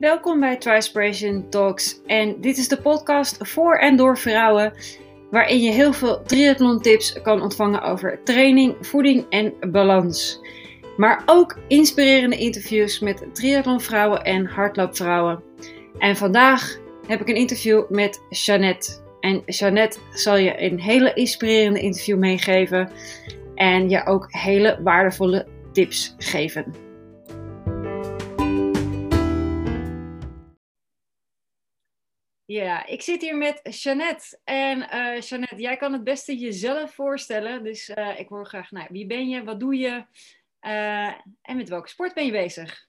Welkom bij Trispiration Talks en dit is de podcast voor en door vrouwen waarin je heel veel triathlon tips kan ontvangen over training, voeding en balans. Maar ook inspirerende interviews met triathlonvrouwen en hardloopvrouwen. En vandaag heb ik een interview met Jeannette. En Jeannette zal je een hele inspirerende interview meegeven en je ook hele waardevolle tips geven. Ja, ik zit hier met Jeannette. En uh, Jeannette, jij kan het beste jezelf voorstellen. Dus uh, ik hoor graag, nou, wie ben je, wat doe je uh, en met welke sport ben je bezig?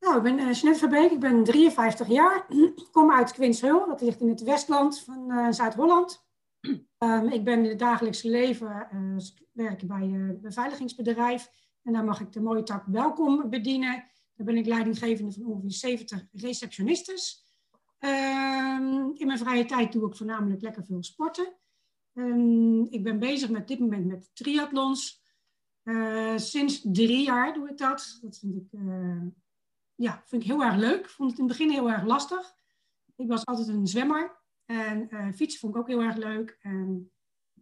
Nou, ik ben Jeannette Verbeek, ik ben 53 jaar. Ik kom uit Quinshul, dat ligt in het westland van Zuid-Holland. Um, ik ben in het dagelijkse leven, werk bij een beveiligingsbedrijf. En daar mag ik de mooie tak welkom bedienen. Daar ben ik leidinggevende van ongeveer 70 receptionistes. Um, in mijn vrije tijd doe ik voornamelijk lekker veel sporten. Um, ik ben bezig met dit moment met triathlons. Uh, sinds drie jaar doe ik dat. Dat vind ik, uh, ja, vind ik heel erg leuk. Ik vond het in het begin heel erg lastig. Ik was altijd een zwemmer. En uh, fietsen vond ik ook heel erg leuk. En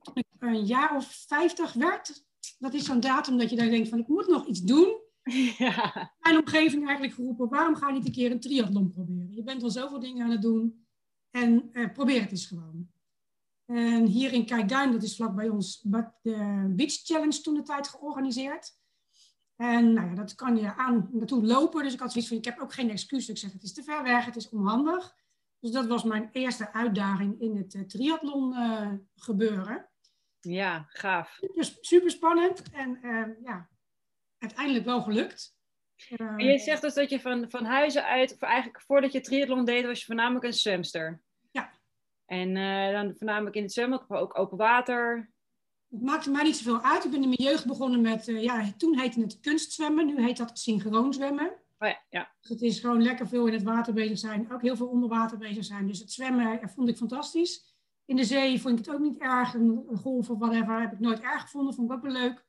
toen ik een jaar of vijftig werd, dat is zo'n datum dat je dan denkt van ik moet nog iets doen. Ja. Mijn omgeving eigenlijk geroepen, waarom ga je niet een keer een triathlon proberen? Je bent al zoveel dingen aan het doen en uh, probeer het eens gewoon. En hier in Kijkduin, dat is vlak bij ons, de Beach Challenge toen de tijd georganiseerd. En nou ja, dat kan je aan naartoe lopen. Dus ik had zoiets van, ik heb ook geen excuus. Ik zeg, het is te ver weg, het is onhandig. Dus dat was mijn eerste uitdaging in het uh, triathlon uh, gebeuren. Ja, gaaf. Super spannend. En ja, uiteindelijk wel gelukt. En je zegt dus dat je van, van huizen uit, of eigenlijk voordat je triathlon deed, was je voornamelijk een zwemster. Ja. En uh, dan voornamelijk in het zwemmen, ook open water. Het maakte mij niet zoveel uit. Ik ben in mijn jeugd begonnen met, uh, ja, toen heette het kunstzwemmen, nu heet dat synchroon zwemmen. Oh ja, ja. Dus het is gewoon lekker veel in het water bezig zijn, ook heel veel onder water bezig zijn. Dus het zwemmen ja, vond ik fantastisch. In de zee vond ik het ook niet erg. Een golf of whatever heb ik nooit erg gevonden, vond ik ook wel leuk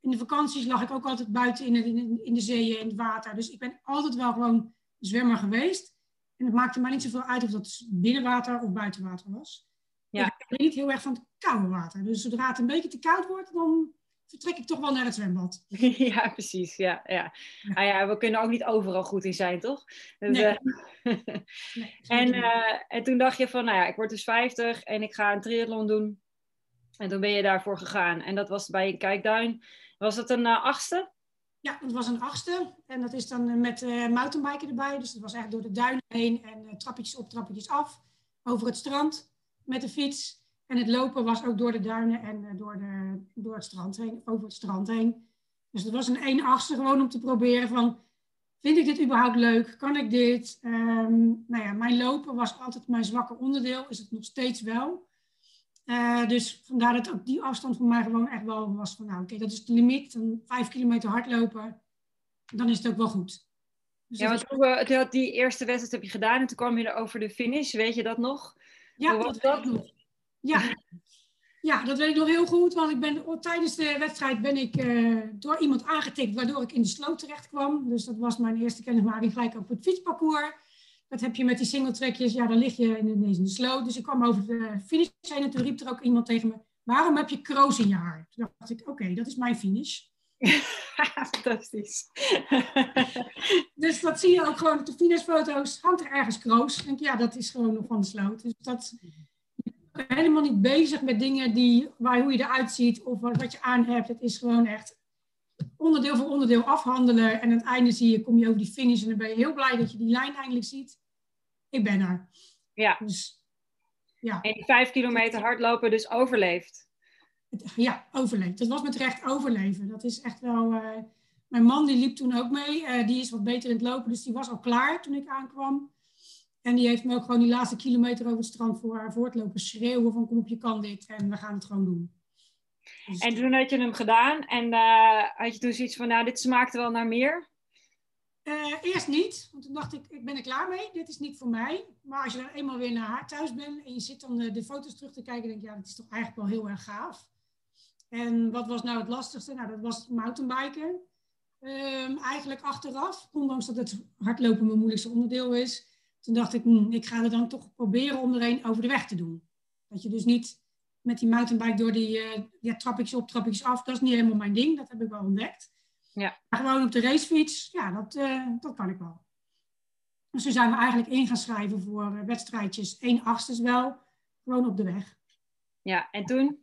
in de vakanties lag ik ook altijd buiten in, de, in de zeeën, in het water. Dus ik ben altijd wel gewoon zwemmer geweest. En het maakte mij niet zoveel uit of dat binnenwater of buitenwater was. Ja. Ik ben niet heel erg van het koude water. Dus zodra het een beetje te koud wordt, dan vertrek ik toch wel naar het zwembad. Ja, precies. Ja, ja. ja. Ah, ja we kunnen ook niet overal goed in zijn, toch? Dus, nee. Uh, nee, en, uh, en toen dacht je van, nou ja, ik word dus 50 en ik ga een triathlon doen. En toen ben je daarvoor gegaan. En dat was bij een kijkduin. Was dat een uh, achtste? Ja, dat was een achtste. En dat is dan met uh, mountainbiken erbij. Dus dat was echt door de duinen heen en trappetjes op, trappetjes af. Over het strand met de fiets. En het lopen was ook door de duinen en door, de, door het strand heen, over het strand heen. Dus dat was een één achtste gewoon om te proberen van... Vind ik dit überhaupt leuk? Kan ik dit? Um, nou ja, mijn lopen was altijd mijn zwakke onderdeel. Is het nog steeds wel. Uh, dus vandaar dat ook die afstand voor mij gewoon echt wel was van, nou oké, okay, dat is de limiet. Dan vijf kilometer hardlopen, dan is het ook wel goed. Dus ja, want hoe, uh, die eerste wedstrijd heb je gedaan en toen kwam je er over de finish, weet je dat nog? Ja, hoe dat. Ja. ja, dat weet ik nog heel goed, want ik ben, tijdens de wedstrijd ben ik uh, door iemand aangetikt, waardoor ik in de sloot terecht kwam. Dus dat was mijn eerste kennismaking gelijk op het fietsparcours. Dat heb je met die singletrekjes, ja, dan lig je ineens in de sloot. Dus ik kwam over de finish heen en toen riep er ook iemand tegen me... waarom heb je kroos in je haar? Toen dacht ik, oké, dat is mijn finish. Fantastisch. dus dat zie je ook gewoon op de finishfoto's. Hangt er ergens kroos. denk ja, dat is gewoon nog van de sloot. Dus dat je bent helemaal niet bezig met dingen die, waar, hoe je eruit ziet of wat, wat je aan hebt. Het is gewoon echt onderdeel voor onderdeel afhandelen. En aan het einde zie je, kom je over die finish en dan ben je heel blij dat je die lijn eindelijk ziet. Ik ben er. Ja. Dus, ja. En die vijf kilometer hardlopen dus overleefd. Ja, overleefd. Dat was met recht overleven. Dat is echt wel... Uh, mijn man die liep toen ook mee. Uh, die is wat beter in het lopen, dus die was al klaar toen ik aankwam. En die heeft me ook gewoon die laatste kilometer over het strand voor haar voortlopen schreeuwen van kom op, je kan dit. En we gaan het gewoon doen. Dus en toen had je hem gedaan en uh, had je toen zoiets van, nou, dit smaakte wel naar meer? Uh, eerst niet, want toen dacht ik, ik ben er klaar mee, dit is niet voor mij. Maar als je dan eenmaal weer naar haar thuis bent en je zit dan de, de foto's terug te kijken, denk je, ja, dat is toch eigenlijk wel heel erg gaaf. En wat was nou het lastigste? Nou, dat was mountainbiken. Ehm, eigenlijk achteraf, ondanks dat het hardlopen mijn moeilijkste onderdeel is. Toen dacht ik, hm, ik ga er dan toch proberen om er een over de weg te doen. Dat je dus niet met die mountainbike door die uh, ja, trappetjes op, trappetjes af. Dat is niet helemaal mijn ding, dat heb ik wel ontdekt. Ja. Maar gewoon op de racefiets, ja, dat, uh, dat kan ik wel. Dus toen zijn we eigenlijk in gaan schrijven voor uh, wedstrijdjes. 1 achtste wel, gewoon op de weg. Ja, en toen?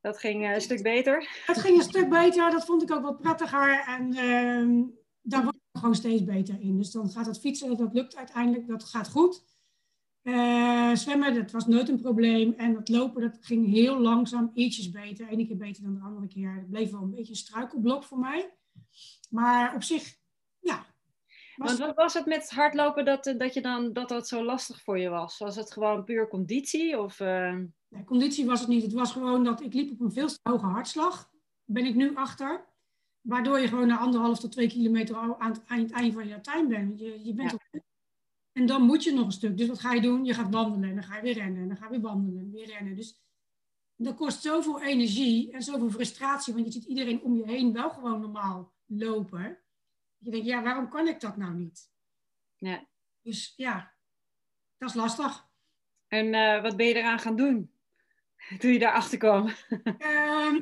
Dat ging een stuk beter? Het ging een stuk beter, dat vond ik ook wat prettiger. En ehm, daar word ik gewoon steeds beter in. Dus dan gaat het fietsen, dat lukt uiteindelijk, dat gaat goed. Uh, zwemmen, dat was nooit een probleem. En dat lopen, dat ging heel langzaam, ietsjes beter. Ene keer beter dan de andere keer. Het bleef wel een beetje een struikelblok voor mij. Maar op zich, ja. Was... wat was het met hardlopen dat, dat, je dan, dat dat zo lastig voor je was? Was het gewoon puur conditie? Of, uh... nee, conditie was het niet. Het was gewoon dat ik liep op een veel te hoge hartslag. Ben ik nu achter. Waardoor je gewoon na anderhalf tot twee kilometer aan het, aan het eind van je tuin bent. Je, je bent op en dan moet je nog een stuk. Dus wat ga je doen? Je gaat wandelen en dan ga je weer rennen en dan ga je weer wandelen en weer rennen. Dus dat kost zoveel energie en zoveel frustratie, want je ziet iedereen om je heen wel gewoon normaal lopen. Je denkt, ja, waarom kan ik dat nou niet? Ja. Dus ja, dat is lastig. En uh, wat ben je eraan gaan doen toen je daarachter kwam? Uh,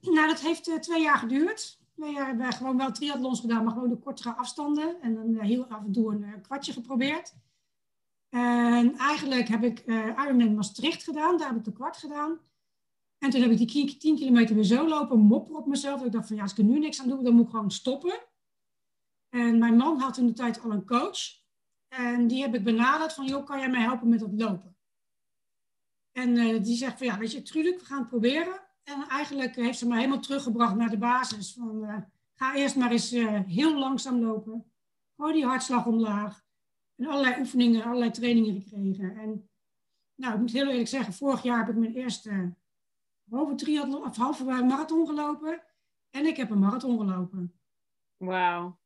nou, dat heeft uh, twee jaar geduurd. Jaar hebben we gewoon wel triathlons gedaan, maar gewoon de kortere afstanden. En dan uh, heel af en toe een kwartje geprobeerd. En eigenlijk heb ik Ironman Maastricht gedaan, daar heb ik de kwart gedaan. En toen heb ik die 10 kilometer weer zo lopen, mopper op mezelf. Ik dacht van ja, als ik er nu niks aan doe, dan moet ik gewoon stoppen. En mijn man had in de tijd al een coach. En die heb ik benaderd van, joh, kan jij mij helpen met dat lopen? En uh, die zegt van, ja, weet je, tuurlijk, we gaan het proberen. En eigenlijk heeft ze mij helemaal teruggebracht naar de basis. Van, uh, ga eerst maar eens uh, heel langzaam lopen. Gooi die hartslag omlaag. En allerlei oefeningen, allerlei trainingen gekregen. En nou, ik moet heel eerlijk zeggen, vorig jaar heb ik mijn eerste halve triathlon, of halve marathon gelopen. En ik heb een marathon gelopen. Wauw.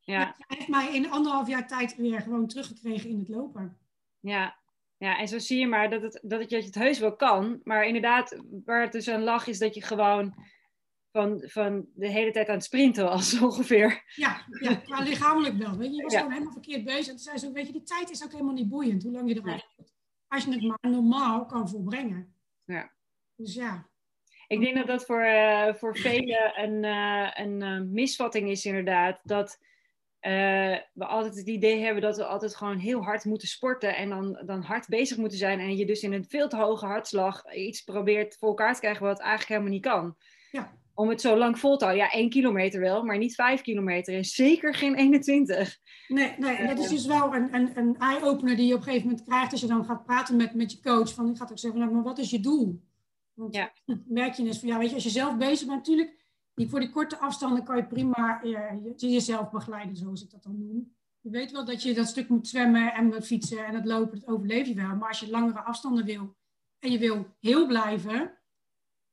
Ja. Hij heeft mij in anderhalf jaar tijd weer gewoon teruggekregen in het lopen. Ja, ja, en zo zie je maar dat, het, dat, het, dat je het heus wel kan. Maar inderdaad, waar het dus aan lag, is dat je gewoon van, van de hele tijd aan het sprinten was, ongeveer. Ja, ja lichamelijk wel. Weet je, je was gewoon helemaal verkeerd bezig. En toen zei ze, weet je, die tijd is ook helemaal niet boeiend, hoe lang je erover ja. Als je het maar normaal kan volbrengen. Ja. Dus ja. Ik denk dat dat voor, uh, voor velen een, uh, een uh, misvatting is, inderdaad. Dat we altijd het idee hebben dat we altijd gewoon heel hard moeten sporten. En dan, dan hard bezig moeten zijn. En je dus in een veel te hoge hartslag iets probeert voor elkaar te krijgen wat eigenlijk helemaal niet kan. Ja. Om het zo lang vol te houden. Ja, één kilometer wel, maar niet vijf kilometer. En zeker geen 21. Nee, nee en dat is dus wel een, een, een eye-opener die je op een gegeven moment krijgt. Als je dan gaat praten met, met je coach. Van, ik ga ook zeggen, nou, maar wat is je doel? Want ja. merk je eens van, ja, weet je, als je zelf bezig bent, natuurlijk, voor die korte afstanden kan je prima je, jezelf begeleiden, zoals ik dat dan noem. Je weet wel dat je dat stuk moet zwemmen en moet fietsen en het lopen, dat overleef je wel. Maar als je langere afstanden wil en je wil heel blijven,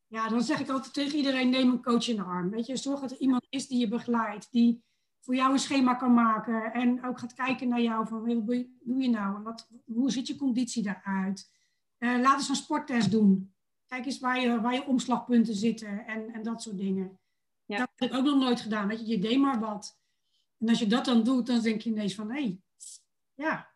ja, dan zeg ik altijd tegen iedereen, neem een coach in de arm. Weet je, zorg dat er iemand is die je begeleidt, die voor jou een schema kan maken en ook gaat kijken naar jou van, wat doe je nou? Wat, hoe ziet je conditie daaruit? Uh, laat eens een sporttest doen. Kijk eens waar je, waar je omslagpunten zitten en, en dat soort dingen. Ja. Dat heb ik ook nog nooit gedaan. Weet je, je deed maar wat. En als je dat dan doet, dan denk je ineens van, hé, hey, ja,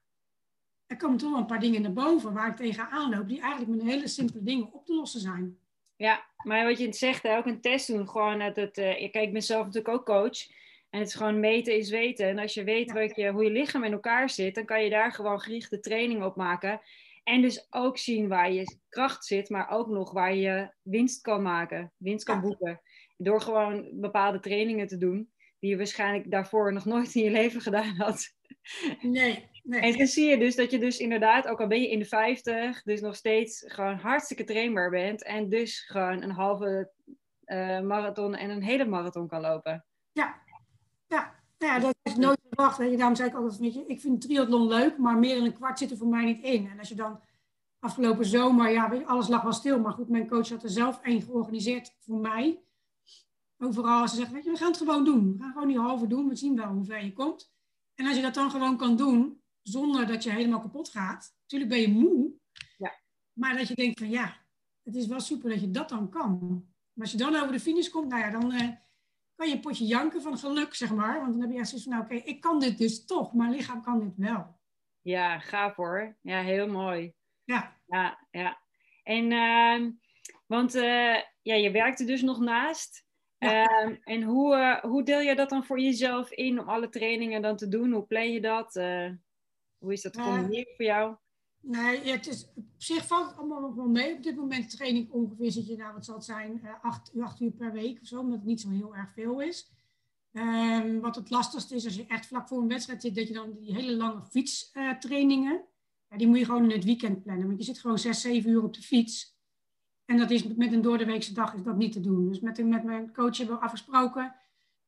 er komen toch wel een paar dingen naar boven waar ik tegenaan loop, die eigenlijk met hele simpele dingen op te lossen zijn. Ja, maar wat je zegt, ook een test doen. Gewoon dat het, uh, kijk, ik ben zelf natuurlijk ook coach. En het is gewoon meten is weten. En als je weet wat je, hoe je lichaam in elkaar zit, dan kan je daar gewoon gerichte training op maken. En dus ook zien waar je kracht zit, maar ook nog waar je winst kan maken, winst kan boeken. Door gewoon bepaalde trainingen te doen, die je waarschijnlijk daarvoor nog nooit in je leven gedaan had. Nee, nee. En dan zie je dus dat je dus inderdaad, ook al ben je in de 50, dus nog steeds gewoon hartstikke trainbaar bent. En dus gewoon een halve uh, marathon en een hele marathon kan lopen. Ja, ja. Nou ja, dat is nooit verwacht. Weet je. Daarom zei ik altijd, weet je, ik vind triathlon leuk, maar meer dan een kwart zit er voor mij niet in. En als je dan afgelopen zomer, ja, weet je, alles lag wel stil. Maar goed, mijn coach had er zelf één georganiseerd voor mij. Overal, ze zegt, weet je, we gaan het gewoon doen. We gaan gewoon die halve doen, we zien wel hoe ver je komt. En als je dat dan gewoon kan doen, zonder dat je helemaal kapot gaat. Natuurlijk ben je moe, ja. maar dat je denkt van ja, het is wel super dat je dat dan kan. Maar als je dan over de finish komt, nou ja, dan... Uh, kan je potje janken van geluk, zeg maar. Want dan heb je echt zoiets van, nou oké, ik kan dit dus toch. Mijn lichaam kan dit wel. Ja, gaaf hoor. Ja, heel mooi. Ja. Ja, ja. En, uh, want uh, ja, je werkte dus nog naast. Ja. Uh, en hoe, uh, hoe deel je dat dan voor jezelf in om alle trainingen dan te doen? Hoe plan je dat? Eh, hoe is dat combineren voor jou? Nee, het is, op zich valt het allemaal nog wel mee. Op dit moment train ik ongeveer, zit je nou, wat zal het zijn, acht, acht uur per week of zo, omdat het niet zo heel erg veel is. Um, wat het lastigste is als je echt vlak voor een wedstrijd zit, dat je dan die hele lange fietstrainingen, ja, die moet je gewoon in het weekend plannen. Want je zit gewoon zes, zeven uur op de fiets. En dat is met een doordeweekse dag is dat niet te doen. Dus met, met mijn coach hebben we afgesproken,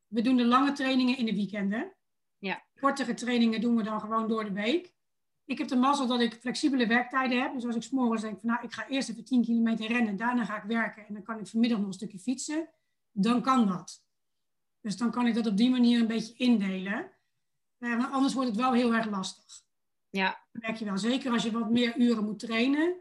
we doen de lange trainingen in de weekenden. Ja. Kortere trainingen doen we dan gewoon door de week. Ik heb de mazzel dat ik flexibele werktijden heb. Dus als ik s'morgens denk van nou, ik ga eerst even 10 kilometer rennen, daarna ga ik werken en dan kan ik vanmiddag nog een stukje fietsen, dan kan dat. Dus dan kan ik dat op die manier een beetje indelen. Uh, maar anders wordt het wel heel erg lastig. Ja. Dat merk je wel. Zeker als je wat meer uren moet trainen.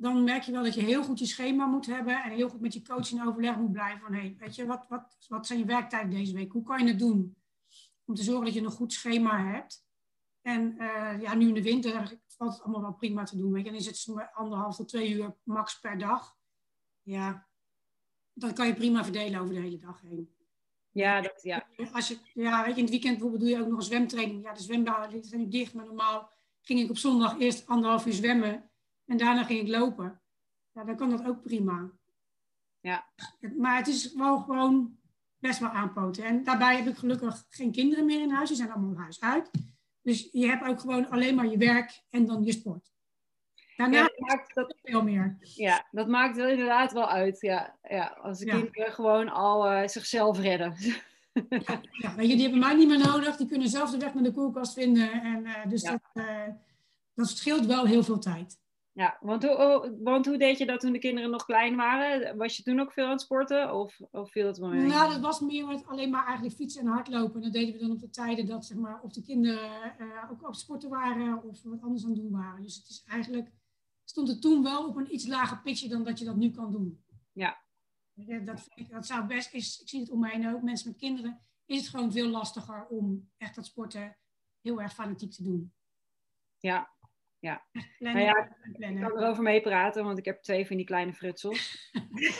Dan merk je wel dat je heel goed je schema moet hebben. En heel goed met je coach in overleg moet blijven. Van, hey, weet je, wat, wat, wat zijn je werktijden deze week? Hoe kan je het doen? Om te zorgen dat je een goed schema hebt. En uh, ja, nu in de winter valt het allemaal wel prima te doen. Weet je. En is het anderhalf tot twee uur max per dag. Ja, dat kan je prima verdelen over de hele dag heen. Ja, dat, ja. Als je, ja, weet je, in het weekend bijvoorbeeld doe je ook nog een zwemtraining. Ja, de zwembaden zijn nu dicht, maar normaal ging ik op zondag eerst anderhalf uur zwemmen en daarna ging ik lopen. Ja, dan kan dat ook prima. Ja. Maar het is wel gewoon best wel aanpoten. En daarbij heb ik gelukkig geen kinderen meer in huis. Die zijn allemaal huis uit. Dus je hebt ook gewoon alleen maar je werk en dan je sport. Daarna ja, dat maakt dat veel meer. Ja, dat maakt wel inderdaad wel uit. Ja, ja als de ja. kinderen gewoon al uh, zichzelf redden. Ja, ja, weet je, die hebben mij niet meer nodig. Die kunnen zelf de weg naar de koelkast vinden. En, uh, dus dat, uh, dat scheelt wel heel veel tijd. Ja, want hoe, want hoe deed je dat toen de kinderen nog klein waren? Was je toen ook veel aan het sporten? Of, of viel het wel mee? Nou, dat was meer met alleen maar eigenlijk fietsen en hardlopen. En dat deden we dan op de tijden dat zeg maar, of de kinderen ook op sporten waren of wat anders aan het doen waren. Dus het is eigenlijk stond het toen wel op een iets lager pitje dan dat je dat nu kan doen. Ja. Dat, vind ik, dat zou best, is, ik zie het om mij heen ook, mensen met kinderen, is het gewoon veel lastiger om echt dat sporten heel erg fanatiek te doen. Ja, ja. Plannen, nou ja, ik kan erover meepraten, want ik heb twee van die kleine frutsels.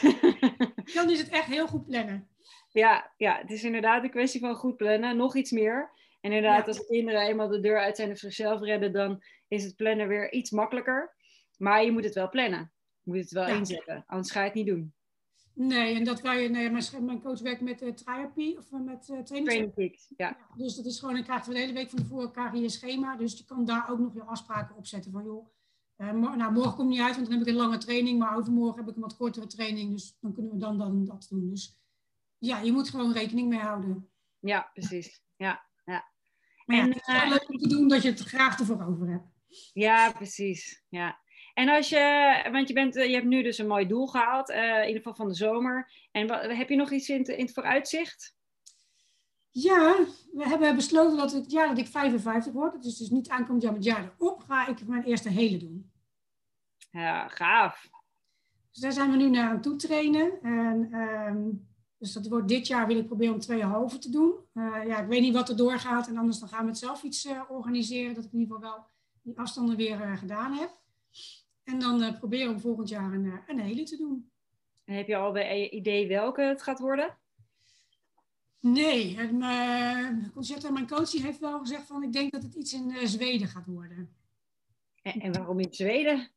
dan is het echt heel goed plannen. Ja, ja, het is inderdaad een kwestie van goed plannen. Nog iets meer. En inderdaad, ja. als de kinderen eenmaal de deur uit zijn of zichzelf redden, dan is het plannen weer iets makkelijker. Maar je moet het wel plannen. Je moet het wel ja. inzetten, anders ga je het niet doen. Nee, en dat wij, nee, mijn, mijn coach werkt met uh, therapie of met uh, training. Ja. ja. Dus dat is gewoon, dan krijg je de hele week van tevoren krijg je je schema. Dus je kan daar ook nog je afspraken op zetten van joh, uh, nou, morgen komt niet uit, want dan heb ik een lange training. Maar overmorgen heb ik een wat kortere training. Dus dan kunnen we dan, dan dat doen. Dus ja, je moet gewoon rekening mee houden. Ja, precies. Ja, ja. Maar ja, en, het is wel leuk om te doen dat je het graag ervoor over hebt. Ja, precies. Ja. En als je, want je, bent, je hebt nu dus een mooi doel gehaald, uh, in ieder geval van de zomer. En wat, heb je nog iets in, in het vooruitzicht? Ja, we hebben besloten dat het jaar dat ik 55 word, is dus niet aankomend jaar, maar het jaar erop, ga ik mijn eerste hele doen. Ja, gaaf. Dus daar zijn we nu naar aan toe trainen. En, um, dus dat wordt dit jaar wil ik proberen om twee halve te doen. Uh, ja, ik weet niet wat er doorgaat en anders dan gaan we het zelf iets uh, organiseren, dat ik in ieder geval wel die afstanden weer uh, gedaan heb. En dan uh, proberen we volgend jaar een, uh, een hele te doen. En heb je al een idee welke het gaat worden? Nee, en, uh, Concerta, mijn coach, heeft wel gezegd van ik denk dat het iets in Zweden gaat worden. En, en, waarom in Zweden?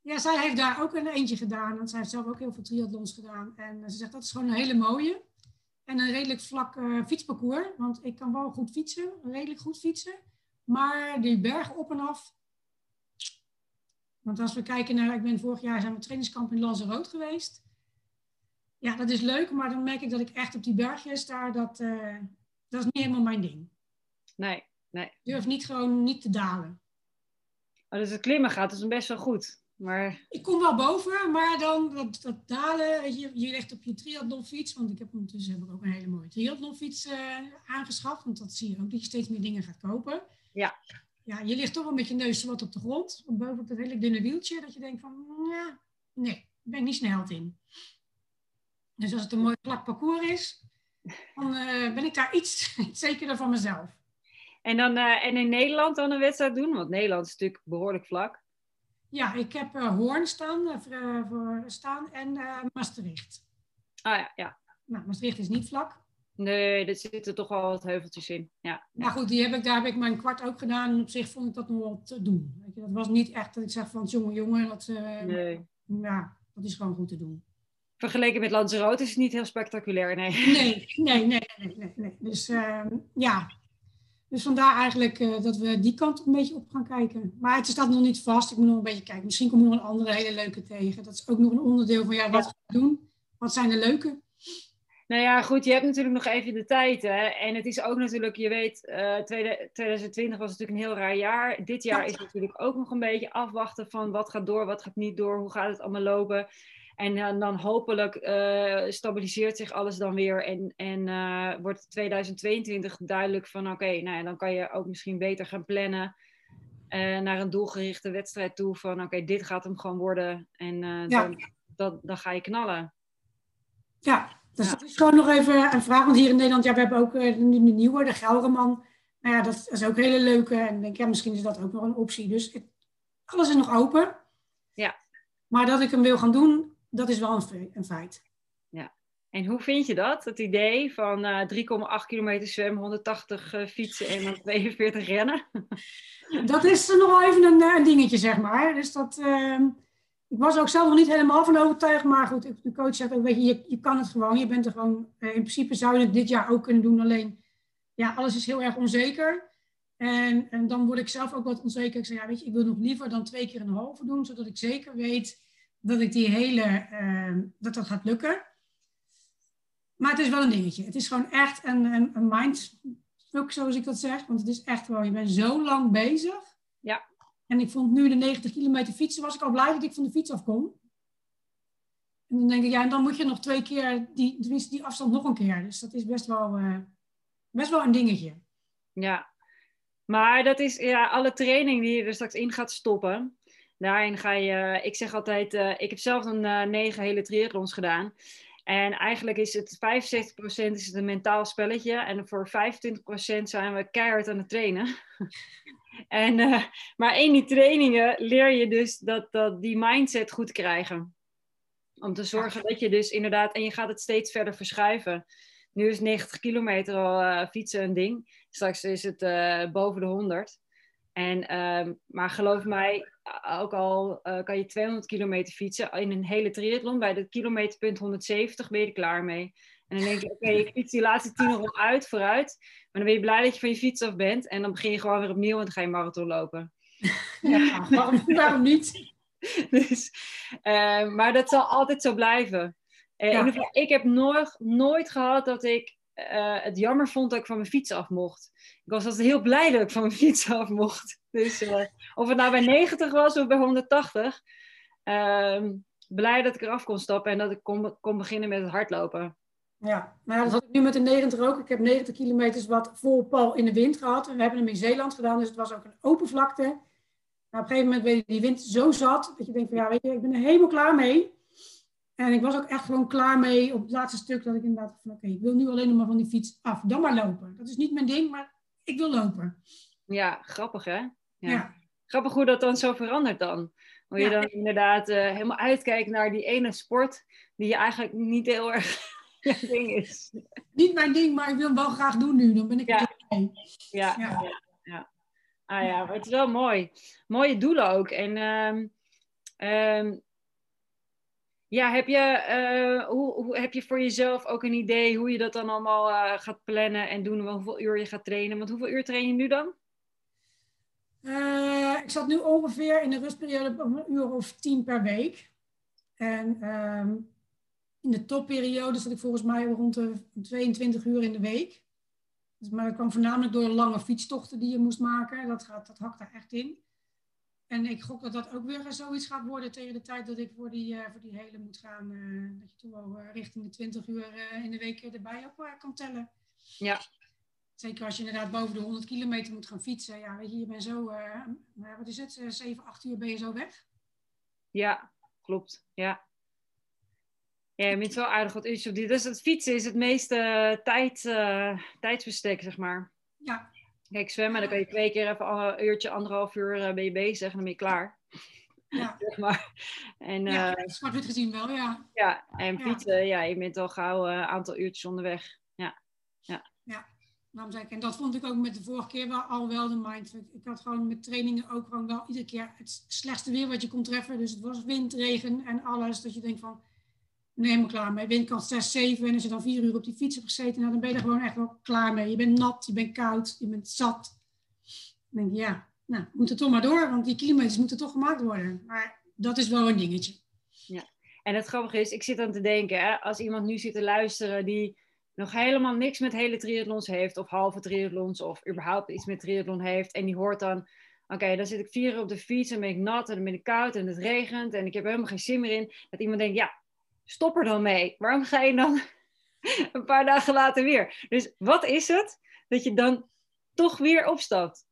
Ja, zij heeft daar ook een eentje gedaan. Want zij heeft zelf ook heel veel triathlons gedaan. En ze zegt dat is gewoon een hele mooie. En een redelijk vlak fietsparcours. Want ik kan wel goed fietsen, redelijk goed fietsen. Maar die bergen op en af, want als we kijken naar, ik ben vorig jaar zijn we trainingskamp in Lanzarote geweest. Ja, dat is leuk, maar dan merk ik dat ik echt op die bergjes daar, dat, uh, dat is niet helemaal mijn ding. Nee, nee. Ik durf niet gewoon niet te dalen. Oh, dus het klimmen gaat dus best wel goed. Maar... Ik kom wel boven, maar dan dat, dat dalen, je, je ligt op je triathlonfiets, want ik heb ondertussen heb ik ook een hele mooie triathlonfiets uh, aangeschaft, want dat zie je ook, dat je steeds meer dingen gaat kopen. Ja ja, je ligt toch wel met je neus wat op de grond, boven op dat hele dunne wieltje, dat je denkt van, ja, nee, daar ben ik niet snel in. Dus als het een mooi vlak parcours is, dan ben ik daar iets, iets zekerder van mezelf. En, dan, en in Nederland dan een wedstrijd doen? Want Nederland is natuurlijk behoorlijk vlak. Ja, ik heb Hoorn staan, voor staan en Maastricht. Ah ja, ja. Nou, Maastricht is niet vlak. Nee, er zitten toch wel wat heuveltjes in. Ja. Nou goed, die heb ik, daar heb ik mijn kwart ook gedaan. En op zich vond ik dat nog wel te doen. Weet je, dat was niet echt dat ik zeg van jongen, jongen. Dat, uh, nee. Ja, dat is gewoon goed te doen. Vergeleken met Lanzarote is het niet heel spectaculair, nee. Nee, nee, nee, nee. nee, nee. Dus uh, ja, dus vandaar eigenlijk uh, dat we die kant een beetje op gaan kijken. Maar het staat nog niet vast. Ik moet nog een beetje kijken. Misschien komt er nog een andere hele leuke tegen. Dat is ook nog een onderdeel van ja, wat ja. gaan we doen? Wat zijn de leuke? Nou ja, goed, je hebt natuurlijk nog even de tijd. Hè? En het is ook natuurlijk, je weet, uh, 2020 was natuurlijk een heel raar jaar. Dit jaar is natuurlijk ook nog een beetje afwachten van wat gaat door, wat gaat niet door, hoe gaat het allemaal lopen. En uh, dan hopelijk uh, stabiliseert zich alles dan weer en, en wordt 2022 duidelijk van oké, okay, nou ja, dan kan je ook misschien beter gaan plannen naar een doelgerichte wedstrijd toe van oké, okay, dit gaat hem gewoon worden en ja. dan, dan, dan ga je knallen. Ja, dus dat is gewoon nog even een vraag. Want hier in Nederland, ja, we hebben ook nu de nieuwe, de Gelderman. Nou ja, dat is ook een hele leuke. En denk, ja, misschien is dat ook nog een optie. Dus het, alles is nog open. Ja. Maar dat ik hem wil gaan doen, dat is wel een, een feit. Ja. En hoe vind je dat? Het idee van uh, 3,8 kilometer zwemmen, 180 uh, fietsen en dan 42 rennen? dat is nog wel even een, een, dingetje, zeg maar. Dus dat... Ehm, ik was ook zelf nog niet helemaal van overtuigd. Maar goed, de coach zegt ook, weet je, je, kan het gewoon. Je bent er gewoon, eh, in principe zou je het dit jaar ook kunnen doen. Alleen, ja, alles is heel erg onzeker. En, en dan word ik zelf ook wat onzeker. Ik zeg, ja, weet je, ik wil nog liever dan twee keer een halve doen. Zodat ik zeker weet dat ik die hele, uh, dat dat gaat lukken. Maar het is wel een dingetje. Het is gewoon echt een, een, een mindfuck, zoals ik dat zeg. Want het is echt wel, je bent zo lang bezig. En ik vond nu de 90 kilometer fietsen, was ik al blij dat ik van de fiets afkom. En dan denk ik, ja, en dan moet je nog twee keer, die, die afstand nog een keer. Dus dat is best wel, uh, best wel een dingetje. Ja, maar dat is ja, alle training die je er straks in gaat stoppen. Daarin ga je, ik zeg altijd, uh, ik heb zelf een uh, negen hele triathlons gedaan. En eigenlijk is het 75% is het een mentaal spelletje. En voor 25% zijn we keihard aan het trainen. En, uh, maar in die trainingen leer je dus dat, dat die mindset goed krijgen. Om te zorgen dat je dus inderdaad, en je gaat het steeds verder verschuiven. Nu is 90 kilometer al uh, fietsen een ding. Straks is het uh, boven de 100. En, uh, maar geloof mij, ook al kan je 200 kilometer fietsen in een hele triathlon, bij de kilometerpunt 170 ben je er klaar mee. En dan denk je, oké, okay, ik fiets die laatste tien nog uit, vooruit. Maar dan ben je blij dat je van je fiets af bent. En dan begin je gewoon weer opnieuw en dan ga je marathon lopen. Ja, waarom, waarom niet? Dus, uh, maar dat zal altijd zo blijven. Uh, ja. in ieder geval, ik heb nooit, nooit gehad dat ik uh, het jammer vond dat ik van mijn fiets af mocht. Ik was altijd heel blij dat ik van mijn fiets af mocht. Dus of het nou bij 90 was of bij 180. Ehm, blij dat ik eraf kon stappen en dat ik kon, kon beginnen met het hardlopen. Ja, nou, dat had ik nu met de 90 ook. Ik heb 90 kilometers wat vol pal in de wind gehad. En we hebben hem in Zeeland gedaan, dus het was ook een open vlakte. Nou, op een gegeven moment weet je die wind zo zat, dat je denkt van ja, weet je, ik ben er helemaal klaar mee. En ik was ook echt gewoon klaar mee op het laatste stuk, dat ik inderdaad van oké, ik wil nu alleen nog maar van die fiets af. Dan maar lopen. Dat is niet mijn ding, maar ik wil lopen. Ja, grappig hè? Ja. ja. Grappig hoe dat dan zo verandert dan. Hoe je ja. dan inderdaad uh, helemaal uitkijkt naar die ene sport die je eigenlijk niet heel erg ding is. Niet mijn ding, maar ik wil hem wel graag doen nu. Dan ben ik ja. er mee. Ja. Ja. ja. ja. Ah ja, maar het is wel mooi. Mooie doelen ook. En um, um, ja, heb je, uh, hoe, hoe, heb je voor jezelf ook een idee hoe je dat dan allemaal uh, gaat plannen en doen? Hoeveel uur je gaat trainen? Want hoeveel uur train je nu dan? Uh, ik zat nu ongeveer in de rustperiode op een uur of tien per week. En um, in de topperiode zat ik volgens mij rond de 22 uur in de week. Dus, maar dat kwam voornamelijk door lange fietstochten die je moest maken. Dat, gaat, dat hakt daar echt in. En ik gok dat dat ook weer zoiets gaat worden tegen de tijd dat ik voor die, uh, voor die hele moet gaan. Uh, dat je toch wel uh, richting de 20 uur in de week erbij ook kan tellen. Ja. Zeker als je inderdaad boven de 100 kilometer moet gaan fietsen. Ja, weet je, je bent zo, nou wat is het, 7, 8 uur ben je zo weg. Ja, klopt. Ja. Ja, je bent wel aardig wat uurtjes op die. Dus het fietsen is het meeste tijd, uh, tijdsbestek, zeg maar. Ja. Kijk, zwemmen, dan kan je twee keer even een uurtje, anderhalf uur uh, ben je bezig en dan ben je klaar. Ja. zeg maar. En, ja, zwart-wit gezien wel, ja. Ja, en fietsen, ja, je bent al gauw een aantal uurtjes onderweg. Ja. Ja. ja. Daarom zei ik, en dat vond ik ook met de vorige keer wel al wel de mindset. Ik had gewoon met trainingen ook gewoon wel iedere keer het slechtste weer wat je kon treffen. Dus het was wind, regen en alles. Dat je denkt van, nee, helemaal klaar mee. Windkant 6, 7 en als je dan vier uur op die fiets hebt gezeten, nou, dan ben je er gewoon echt wel klaar mee. Je bent nat, je bent koud, je bent zat. Dan denk je, ja, nou, moet er toch maar door, want die kilometers moeten toch gemaakt worden. Maar dat is wel een dingetje. Ja, en het grappige is, ik zit aan te denken, hè, als iemand nu zit te luisteren die nog helemaal niks met hele triathlons heeft, of halve triathlons, of überhaupt iets met triathlon heeft, en die hoort dan, oké, dan zit ik vier uur op de fiets en ben ik nat en dan ben ik koud en het regent en ik heb helemaal geen zin meer in, dat iemand denkt, ja, stop er dan mee. Waarom ga je dan een paar dagen later weer? Dus wat is het dat je dan toch weer opstapt?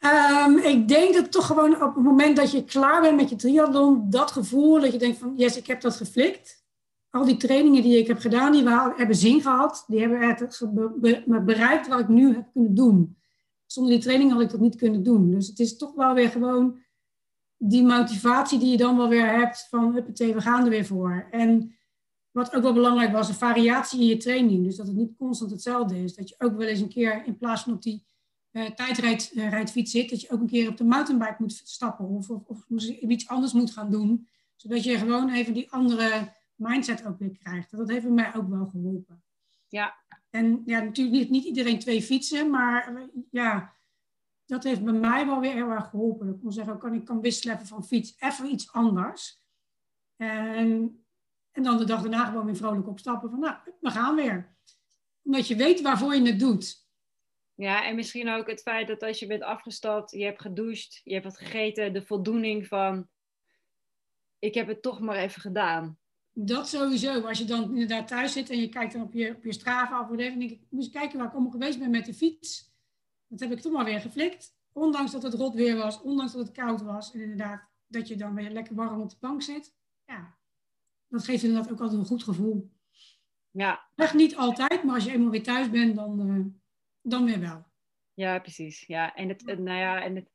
Um, ik denk dat toch gewoon op het moment dat je klaar bent met je triathlon, dat gevoel dat je denkt van, yes, ik heb dat geflikt. Al die trainingen die ik heb gedaan, die hebben zin gehad. Die hebben het bereikt wat ik nu heb kunnen doen. Zonder die training had ik dat niet kunnen doen. Dus het is toch wel weer gewoon die motivatie die je dan wel weer hebt van, huppatee, we gaan er weer voor. En wat ook wel belangrijk was, een variatie in je training. Dus dat het niet constant hetzelfde is. Dat je ook wel eens een keer in plaats van op die uh, tijdrijdfiets zit, dat je ook een keer op de mountainbike moet stappen of, of, of iets anders moet gaan doen. Zodat je gewoon even die andere mindset ook weer krijgt. Dat heeft mij ook wel geholpen. Ja. En ja, natuurlijk niet, niet iedereen twee fietsen, maar ja, dat heeft bij mij wel weer heel erg geholpen. Ik kon zeggen, kan, ik kan wisselen van fiets, even iets anders. En, en dan de dag daarna gewoon weer vrolijk opstappen van, nou, we gaan weer. Omdat je weet waarvoor je het doet. Ja, en misschien ook het feit dat als je bent afgestapt, je hebt gedoucht, je hebt wat gegeten, de voldoening van, ik heb het toch maar even gedaan. Dat sowieso. Als je dan inderdaad thuis zit en je kijkt dan op je, op je Strava of whatever, denk ik, moet je kijken waar ik allemaal geweest ben met de fiets. Dat heb ik toch maar weer geflikt. Ondanks dat het rot weer was, ondanks dat het koud was. En inderdaad, dat je dan weer lekker warm op de bank zit. Ja, dat geeft inderdaad ook altijd een goed gevoel. Ja. Echt niet altijd, maar als je eenmaal weer thuis bent, dan, uh, dan weer wel. Ja, precies. Ja, en het, nou ja, en het,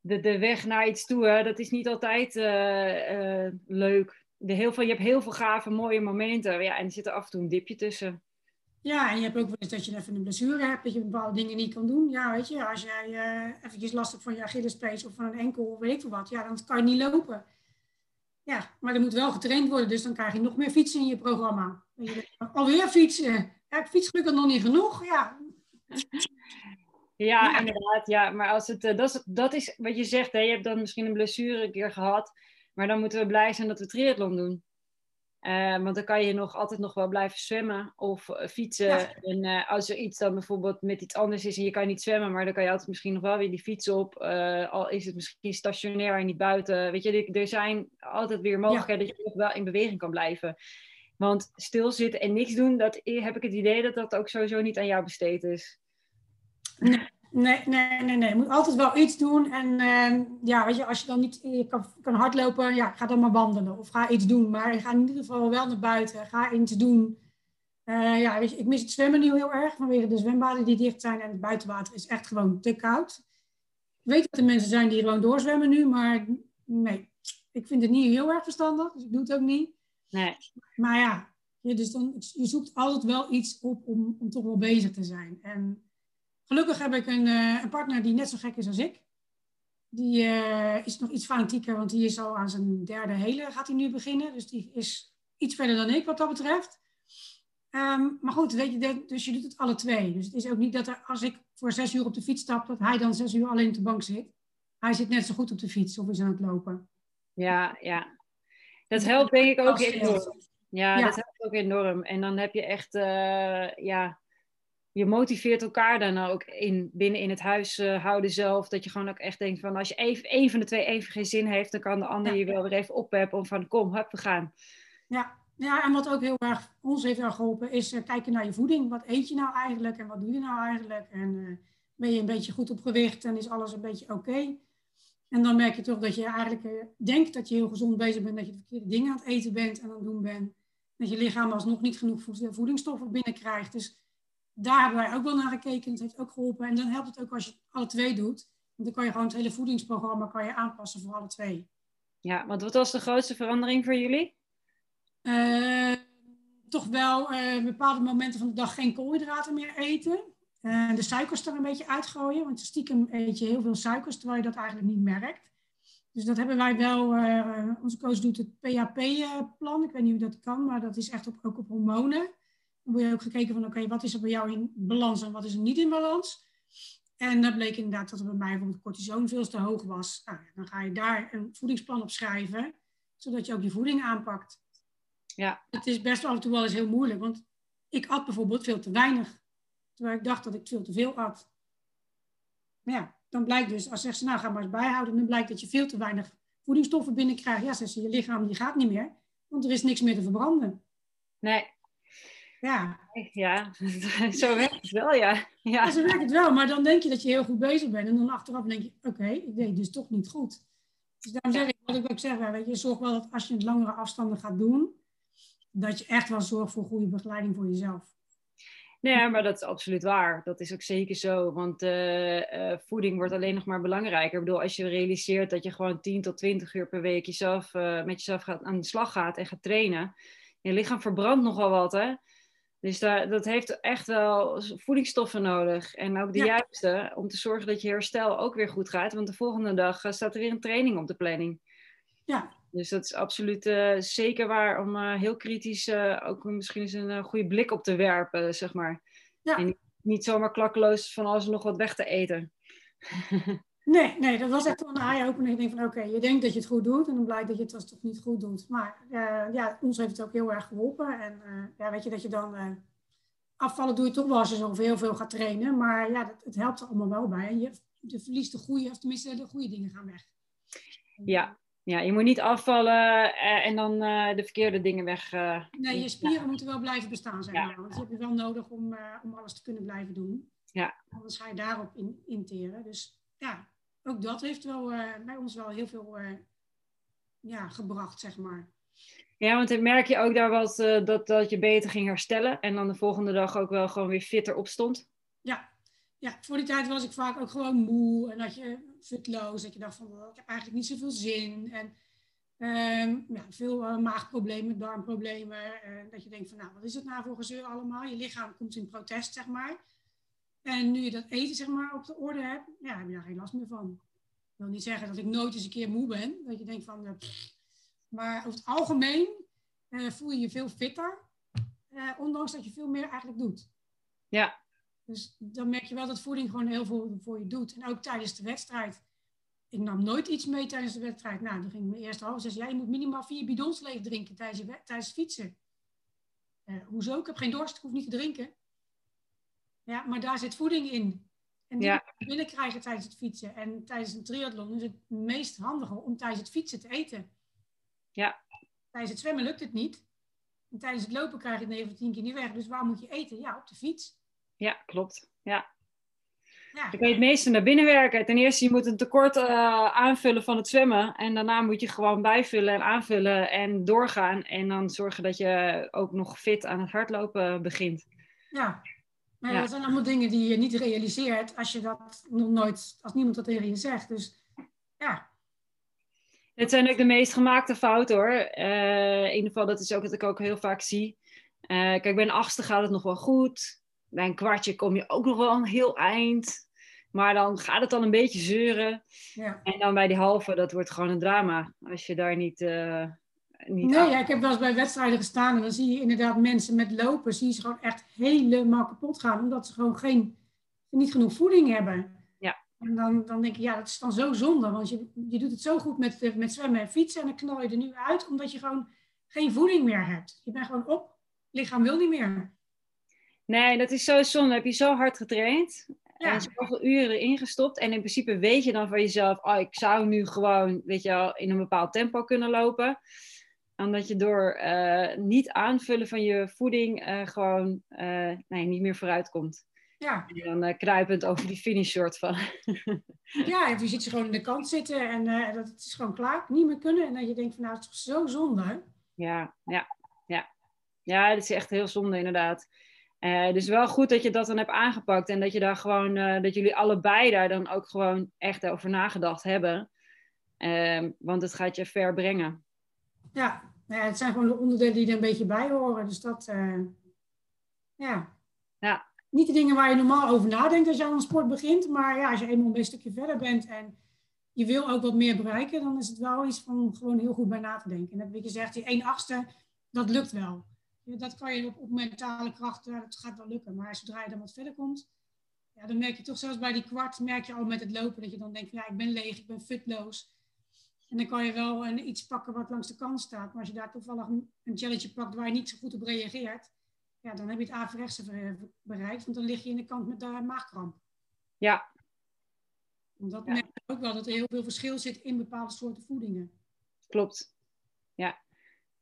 de, de weg naar iets toe, hè, dat is niet altijd uh, uh, leuk. De heel veel, je hebt heel veel gave, mooie momenten. Ja, en er zit er af en toe een dipje tussen. Ja, en je hebt ook wel eens dat je even een blessure hebt, dat je bepaalde dingen niet kan doen. Ja, weet je, als jij uh, eventjes last hebt van je Achillespees of van een enkel of weet ik veel wat, ja, dan kan je niet lopen. Ja, maar er moet wel getraind worden, dus dan krijg je nog meer fietsen in je programma. Je, alweer fietsen. Ja, ik fiets gelukkig nog niet genoeg. Ja. Ja, inderdaad. Ja, maar als het, dat, is, dat is wat je zegt. Hè, je hebt dan misschien een blessure een keer gehad. Maar dan moeten we blij zijn dat we triathlon doen. Uh, want dan kan je nog altijd nog wel blijven zwemmen of uh, fietsen. Ja. En uh, als er iets dan bijvoorbeeld met iets anders is en je kan niet zwemmen, maar dan kan je altijd misschien nog wel weer die fiets op. al is het misschien stationair en niet buiten. Weet je, er zijn altijd weer mogelijkheden ja. dat je nog wel in beweging kan blijven. Want stilzitten en niks doen, dat heb ik het idee dat dat ook sowieso niet aan jou besteed is. Nee. Nee, nee, nee, nee. Je moet altijd wel iets doen. En uh, ja, weet je, als je dan niet je kan, kan hardlopen, ja, ga dan maar wandelen of ga iets doen. Maar ga in ieder geval wel naar buiten. Ga iets doen. Uh, ja, weet je, ik mis het zwemmen nu heel erg vanwege de zwembaden die dicht zijn. En het buitenwater is echt gewoon te koud. Ik weet dat er mensen zijn die gewoon doorzwemmen nu, maar nee. Ik vind het niet heel erg verstandig, dus ik doe het ook niet. Nee. Maar ja, je, dus dan, je zoekt altijd wel iets op om, om toch wel bezig te zijn. En Gelukkig heb ik een, uh, een, partner die net zo gek is als ik. Die uh, is nog iets fanatieker, want die is al aan zijn derde hele, gaat hij nu beginnen. Dus die is iets verder dan ik wat dat betreft. Um, maar goed, weet je, dus je doet het alle twee. Dus het is ook niet dat er, als ik voor zes uur op de fiets stap, dat hij dan zes uur alleen op de bank zit. Hij zit net zo goed op de fiets of is aan het lopen. Ja, ja. Dat helpt denk ik ook enorm. Ja, ja, dat helpt ook enorm. En dan heb je echt, uh, ja, je motiveert elkaar dan ook in, binnen in het huis uh, houden zelf. Dat je gewoon ook echt denkt van als je even, een van de twee even geen zin heeft, dan kan de ander ja. je wel weer even oppeppen om van kom, hup, we gaan. Ja. ja, en wat ook heel erg ons heeft geholpen is uh, kijken naar je voeding. Wat eet je nou eigenlijk en wat doe je nou eigenlijk? En uh, ben je een beetje goed op gewicht en is alles een beetje oké? Okay? En dan merk je toch dat je eigenlijk uh, denkt dat je heel gezond bezig bent, dat je de verkeerde dingen aan het eten bent en aan het doen bent. Dat je lichaam alsnog niet genoeg voedingsstoffen binnenkrijgt. Dus daar hebben wij ook wel naar gekeken. Dat heeft ook geholpen. En dan helpt het ook als je alle twee doet. Want dan kan je gewoon het hele voedingsprogramma kan je aanpassen voor alle twee. Ja, want wat was de grootste verandering voor jullie? Uh, toch wel uh, bepaalde momenten van de dag geen koolhydraten meer eten. Uh, de suikers er een beetje uitgooien. Want stiekem eet je heel veel suikers, terwijl je dat eigenlijk niet merkt. Dus dat hebben wij wel. onze coach doet het PHP-plan. Ik weet niet hoe dat kan, maar dat is echt op, ook op hormonen. Dan word je ook gekeken van, oké, wat is er bij jou in balans en wat is er niet in balans? En dat bleek inderdaad dat er bij mij bijvoorbeeld cortisone veel te hoog was. Nou, dan ga je daar een voedingsplan op schrijven, zodat je ook je voeding aanpakt. Ja. Het is best af en toe wel eens heel moeilijk, want ik at bijvoorbeeld veel te weinig. Terwijl ik dacht dat ik veel te veel at. Maar ja, dan blijkt dus, als ze nou ga maar eens bijhouden, dan blijkt dat je veel te weinig voedingsstoffen binnenkrijgt. Ja, zegt ze, je lichaam die gaat niet meer, want er is niks meer te verbranden. Nee, ja. Ja, zo werkt het wel, ja. ja. ja. Zo werkt het wel, maar dan denk je dat je heel goed bezig bent. En dan achteraf denk je, oké, ik deed dus toch niet goed. Dus daarom zeg ik, wat ik ook zeg, weet je, zorg wel dat als je het langere afstanden gaat doen, dat je echt wel zorgt voor goede begeleiding voor jezelf. Nee, maar dat is absoluut waar. Dat is ook zeker zo. Want uh, voeding wordt alleen nog maar belangrijker. Ik bedoel, als je realiseert dat je gewoon 10 tot 20 uur per week jezelf, uh, met jezelf gaat, aan de slag gaat en gaat trainen. Je lichaam verbrandt nogal wat, hè? Dus daar, dat heeft echt wel voedingsstoffen nodig. En ook de juiste, om te zorgen dat je herstel ook weer goed gaat. Want de volgende dag eh, staat er weer een training op de planning. Ja. Dus dat is absoluut uh, zeker waar om uh, heel kritisch uh, ook misschien eens een goede blik op te werpen, zeg maar. Ja. En niet zomaar klakkeloos van alles nog wat weg te eten. Nee, nee, dat was echt wel een eye-opener. Ik denk van, oké, je denkt dat je het goed doet en dan blijkt dat je het toch niet goed doet. Maar uh, ja, ons heeft het ook heel erg geholpen. En uh, ja, weet je, dat je dan uh, afvallen doe je toch wel als je zo heel veel gaat trainen. Maar ja, dat, het helpt er allemaal wel bij. En je, je verliest de goede, of tenminste de goede dingen gaan weg. Ja, ja, je moet niet afvallen en dan de verkeerde dingen weg. nee, je spieren ja. moeten wel blijven bestaan, zeg maar. Ja. Want je hebt je wel nodig om, om alles te kunnen blijven doen. Ja. Anders ga je daarop in, interen. Dus ja, ook dat heeft wel uh, bij ons wel heel veel uh, ja, gebracht, zeg maar. Ja, want dan merk je ook daar wat, uh, dat, dat je beter ging herstellen en dan de volgende dag ook wel gewoon weer fitter opstond? Ja. ja, voor die tijd was ik vaak ook gewoon moe en dat je futloos, dat je dacht van oh, ik heb eigenlijk niet zoveel zin en um, ja, veel maagproblemen, darmproblemen. dat je denkt van nou, wat is het nou voor gezeur allemaal? Je lichaam komt in protest, zeg maar. En nu je dat eten zeg maar, op de orde hebt, ja, heb je daar geen last meer van. Ik wil niet zeggen dat ik nooit eens een keer moe ben. Dat je denkt van, uh, maar over het algemeen uh, voel je je veel fitter. Uh, ondanks dat je veel meer eigenlijk doet. Ja. Dus dan merk je wel dat voeding gewoon heel veel voor je doet. En ook tijdens de wedstrijd. Ik nam nooit iets mee tijdens de wedstrijd. Nou, toen ging mijn eerste half zes. Ja, je moet minimaal vier bidons leeg drinken tijdens, je, tijdens fietsen. hoezo? Ik heb geen dorst, ik hoef niet te drinken. Ja, maar daar zit voeding in. En die ja. binnenkrijgen tijdens het fietsen. En tijdens een triathlon is het meest handige om tijdens het fietsen te eten. Ja. Tijdens het zwemmen lukt het niet. En tijdens het lopen krijg je het 9 of 10 keer niet weg. Dus waar moet je eten? Ja, op de fiets. Ja, klopt. Ja. Ja. Dan kan je het meeste naar binnen werken. Ten eerste, je moet een tekort uh, aanvullen van het zwemmen. En daarna moet je gewoon bijvullen en aanvullen en doorgaan. En dan zorgen dat je ook nog fit aan het hardlopen begint. Ja, maar ja. dat zijn allemaal dingen die je niet realiseert als je dat nog nooit, als niemand dat tegen je zegt. Dus ja. Het zijn ook de meest gemaakte fouten hoor. Uh, in ieder geval, dat is ook wat ik ook heel vaak zie. Uh, kijk, bij een achtste gaat het nog wel goed. Bij een kwartje kom je ook nog wel een heel eind. Maar dan gaat het dan een beetje zeuren. Ja. En dan bij die halve, dat wordt gewoon een drama. Als je daar niet... Uh, niet nee, ja, ik heb wel eens bij wedstrijden gestaan en dan zie je inderdaad mensen met lopen, zie je ze gewoon echt helemaal kapot gaan, omdat ze gewoon geen, niet genoeg voeding hebben. Ja. En dan, dan denk ik, ja, dat is dan zo zonde, want je, je doet het zo goed met, met zwemmen en fietsen en dan knal je er nu uit, omdat je gewoon geen voeding meer hebt. Je bent gewoon op, lichaam wil niet meer. Nee, dat is zo zonde. Heb je zo hard getraind Ja. en zoveel uren erin gestopt. En in principe weet je dan van jezelf, oh, ik zou nu gewoon, weet je wel, in een bepaald tempo kunnen lopen omdat je door uh, niet aanvullen van je voeding uh, gewoon uh, nee, niet meer vooruit komt. Ja. En dan kruipend over die finish soort van. ja, je ziet ze gewoon in de kant zitten en dat het is gewoon klaar, niet meer kunnen. En dat je denkt van nou, het is toch zo zonde. Ja, ja, ja. Ja, dat is echt heel zonde inderdaad. Uh, dus wel goed dat je dat dan hebt aangepakt en dat je daar gewoon, dat jullie allebei daar dan ook gewoon echt over nagedacht hebben. Ehm, want het gaat je ver brengen. Ja, ja, het zijn gewoon de onderdelen die er een beetje bij horen. Dus dat, ja. Ja, niet de dingen waar je normaal over nadenkt als je aan een sport begint. Maar ja, als je eenmaal een stukje verder bent en je wil ook wat meer bereiken, dan is het wel iets van gewoon heel goed bij na te denken. En dat heb je gezegd, die 1 achtste, dat lukt wel. Dat kan je op, op mentale kracht, dat gaat wel lukken. Maar zodra je dan wat verder komt, ja, dan merk je toch zelfs bij die kwart, merk je al met het lopen dat je dan denkt, ja, ik ben leeg, ik ben futloos. En dan kan je wel een, iets pakken wat langs de kant staat. Maar als je daar toevallig een, challenge pakt waar je niet zo goed op reageert, ja, dan heb je het averechtse bereikt, want dan lig je in de kant met de maagkramp. Ja. Want dat merk je ook wel, dat er heel veel verschil zit in bepaalde soorten voedingen. Klopt. Ja.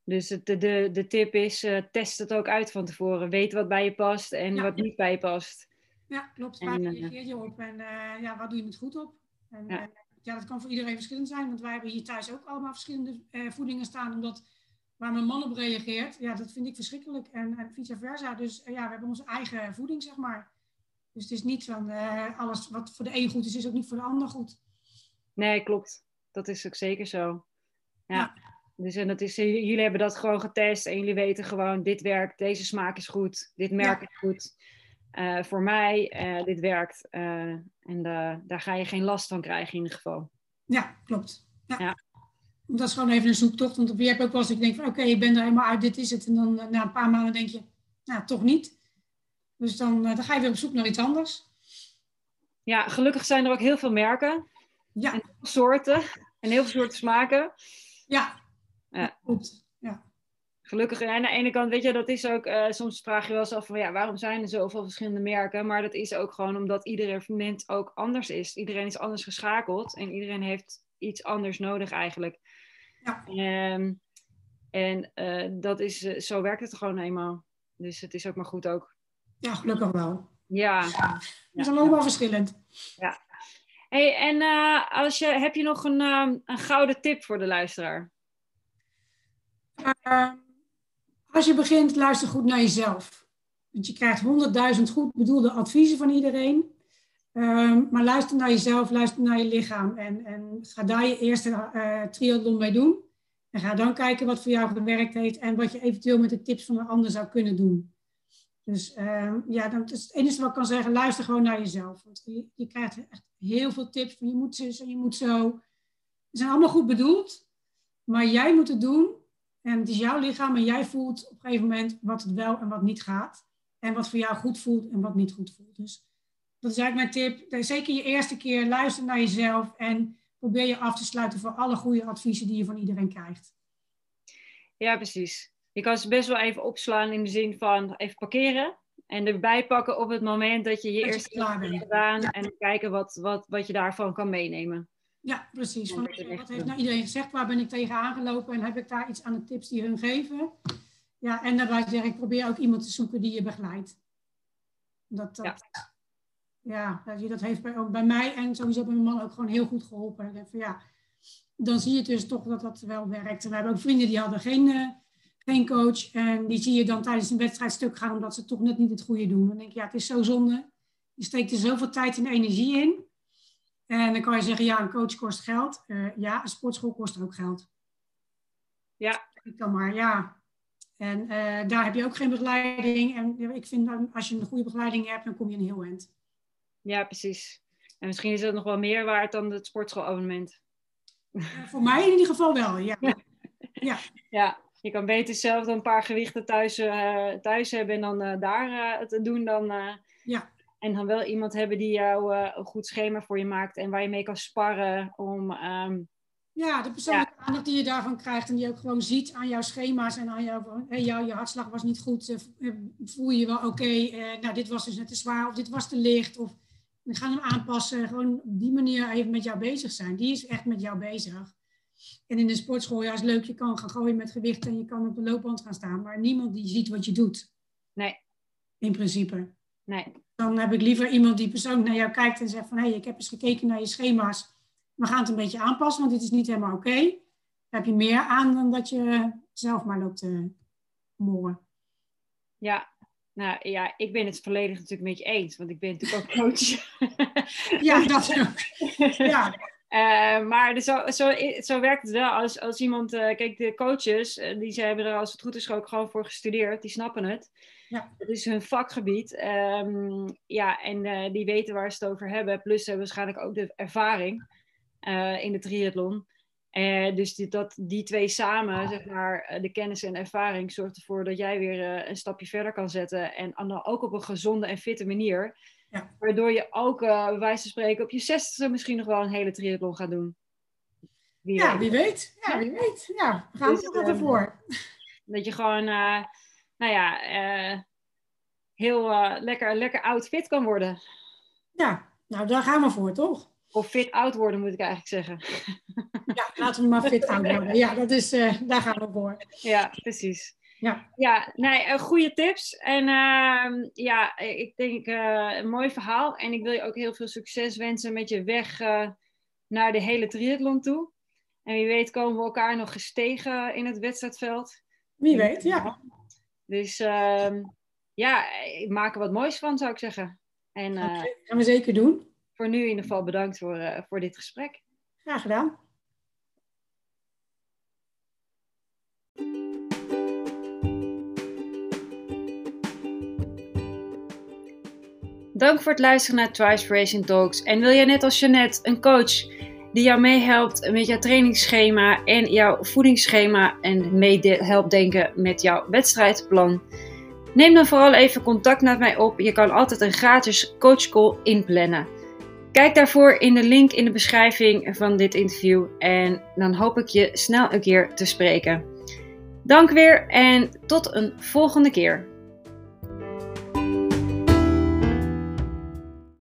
Dus het, de, de, tip is, uh, test het ook uit van tevoren. Weet wat bij je past en Ja. wat niet bij je past. Ja, klopt. Waar eh, reageer je op en eh, ja, waar doe je het goed op? En, Ja. Ja. dat kan voor iedereen verschillend zijn, want wij hebben hier thuis ook allemaal verschillende eh, voedingen staan, omdat waar mijn man op reageert, ja, dat vind ik verschrikkelijk. En, en vice versa. Dus eh, ja, we hebben onze eigen voeding, zeg maar. Dus het is niet van eh, alles wat voor de een goed is, is ook niet voor de ander goed. Nee, klopt. Dat is ook zeker zo. Ja. Ja. Dus en dat is, eh, jullie hebben dat gewoon getest en jullie weten gewoon, dit werkt, deze smaak is goed, dit merk Ja. is goed. Eh, voor mij, eh, dit werkt. eh, en da- daar ga je geen last van krijgen in ieder geval. Ja, klopt. Ja. Ja. Dat is gewoon even een zoektocht. Want je hebt ook wel eens dat je denkt van oké, je bent er helemaal uit, dit is het. En dan na een paar maanden denk je, nou toch niet. Dus dan, dan ga je weer op zoek naar iets anders. Ja, gelukkig zijn er ook heel veel merken, Ja, en soorten en heel veel soorten smaken. ja. Ja. Klopt. Ja. Gelukkig, en aan de ene kant, weet je, dat is ook, eh, soms vraag je wel eens af van, ja, waarom zijn er zoveel verschillende merken? Maar dat is ook gewoon omdat iedere moment ook anders is. Iedereen is anders geschakeld en iedereen heeft iets anders nodig eigenlijk. Ja. Ehm, en eh, dat is, eh, zo werkt het gewoon eenmaal. Dus het is ook maar goed ook. ja, gelukkig wel. Ja. We zijn allemaal verschillend. Hey, en als je, heb je nog een, ehm, een gouden tip voor de luisteraar? Als je begint, luister goed naar jezelf. Want je krijgt honderdduizend goed bedoelde adviezen van iedereen. Ehm, maar luister naar jezelf, luister naar je lichaam. En, en ga daar je eerste eh triathlon mee doen. En ga dan kijken wat voor jou gewerkt heeft. En wat je eventueel met de tips van een ander zou kunnen doen. Dus ehm, ja, dat is het enige wat ik kan zeggen. Luister gewoon naar jezelf. Want je, je krijgt echt heel veel tips van je moet zus en je moet zo. Ze zijn allemaal goed bedoeld. Maar jij moet het doen. En het is jouw lichaam en jij voelt op een gegeven moment wat het wel en wat niet gaat. En wat voor jou goed voelt en wat niet goed voelt. Dus dat is eigenlijk mijn tip. Zeker je eerste keer luister naar jezelf en probeer je af te sluiten voor alle goede adviezen die je van iedereen krijgt. Ja, precies. Je kan ze best wel even opslaan in de zin van even parkeren. En erbij pakken op het moment dat je je Dat eerste klaar stap hebt gedaan. Ja. En kijken wat, wat, wat je daarvan kan meenemen. Ja, precies. Van, wat heeft nou iedereen gezegd? Waar ben ik tegen aangelopen? En heb ik daar iets aan de tips die hun geven? Ja, en daarbij zeg ik, probeer ook iemand te zoeken die je begeleidt. Dat, dat, Ja. dat heeft bij, ook bij mij en sowieso bij mijn man ook gewoon heel goed geholpen. Ik denk van, ja, dan zie je dus toch dat dat wel werkt. En we hebben ook vrienden die hadden geen, eh, geen coach. En die zie je dan tijdens een wedstrijd stuk gaan omdat ze toch net niet het goede doen. Dan denk je, ja, het is zo zonde. Je steekt er zoveel tijd en energie in. En dan kan je zeggen, ja, een coach kost geld. Eh, ja, een sportschool kost ook geld. Ja. Ik kan maar, ja. En eh, daar heb je ook geen begeleiding. En ik vind, dan, als je een goede begeleiding hebt, dan kom je een heel eind. Ja, precies. En misschien is dat nog wel meer waard dan het sportschoolabonnement. Eh, voor mij in ieder geval wel, ja. Ja, je kan beter zelf dan een paar gewichten thuis, thuis hebben en dan daar het doen dan. Ja. En dan wel iemand hebben die jou eh, een goed schema voor je maakt en waar je mee kan sparren om. ehm, Ja, de persoonlijke aandacht die je daarvan krijgt en die je ook gewoon ziet aan jouw schema's en aan jouw, hey, jou, je hartslag was niet goed, eh, voel je je wel oké, eh, nou dit was dus net te zwaar of dit was te licht of we gaan hem aanpassen. Gewoon op die manier even met jou bezig zijn. Die is echt met jou bezig. En in de sportschool, ja is leuk, je kan gaan gooien met gewicht en je kan op de loopband gaan staan, maar niemand die ziet wat je doet. Nee. In principe. Nee. Dan heb ik liever iemand die persoonlijk naar jou kijkt en zegt van... hé, hey, ik heb eens gekeken naar je schema's. We gaan het een beetje aanpassen, want dit is niet helemaal oké. Daar heb je meer aan dan dat je zelf maar loopt te moren. Ja, nou ja, ik ben het volledig natuurlijk met je eens, want ik ben natuurlijk ook coach. ja, dat ook. Ja. Uh, maar zo, zo, zo werkt het wel. Als, als iemand, uh, kijk, de coaches, uh, die ze hebben er als het goed is ook gewoon voor gestudeerd, die snappen het. Ja. Het is hun vakgebied. Um, ja, en die weten waar ze het over hebben. Plus ze hebben waarschijnlijk ook de ervaring in de triathlon. dus die, dat, die twee samen, zeg maar, de kennis en ervaring, zorgt ervoor dat jij weer een stapje verder kan zetten. En dan ook op een gezonde en fitte manier. Ja. Waardoor je ook, bij wijze van spreken, op je zestigste misschien nog wel een hele triathlon gaat doen. Wie ja, weet. wie weet. Ja, wie weet. Ja, we gaan dus, er ervoor. Dat je gewoon, nou ja, uh, heel lekker, lekker oud fit kan worden. Ja, nou daar gaan we voor, toch? Of fit oud worden, moet ik eigenlijk zeggen. Ja, laten we maar fit oud worden. Ja, dat is, daar gaan we voor. Ja, precies. Ja, ja nee, goede tips. En uh, ja, ik denk uh, een mooi verhaal. En ik wil je ook heel veel succes wensen met je weg uh, naar de hele triathlon toe. En wie weet komen we elkaar nog gestegen in het wedstrijdveld. Wie weet, ja. Dus uh, ja, maak er wat moois van, zou ik zeggen. En, eh, gaan we zeker doen. Voor nu in ieder geval bedankt voor, voor dit gesprek. Graag gedaan. Dank voor het luisteren naar Twice Racing Talks. En wil jij net als Jeannette een coach die jou meehelpt met jouw trainingsschema en jouw voedingsschema en mee helpt denken met jouw wedstrijdplan? Neem dan vooral even contact met mij op. Je kan altijd een gratis coachcall inplannen. Kijk daarvoor in de link in de beschrijving van dit interview en dan hoop ik je snel een keer te spreken. Dank weer en tot een volgende keer.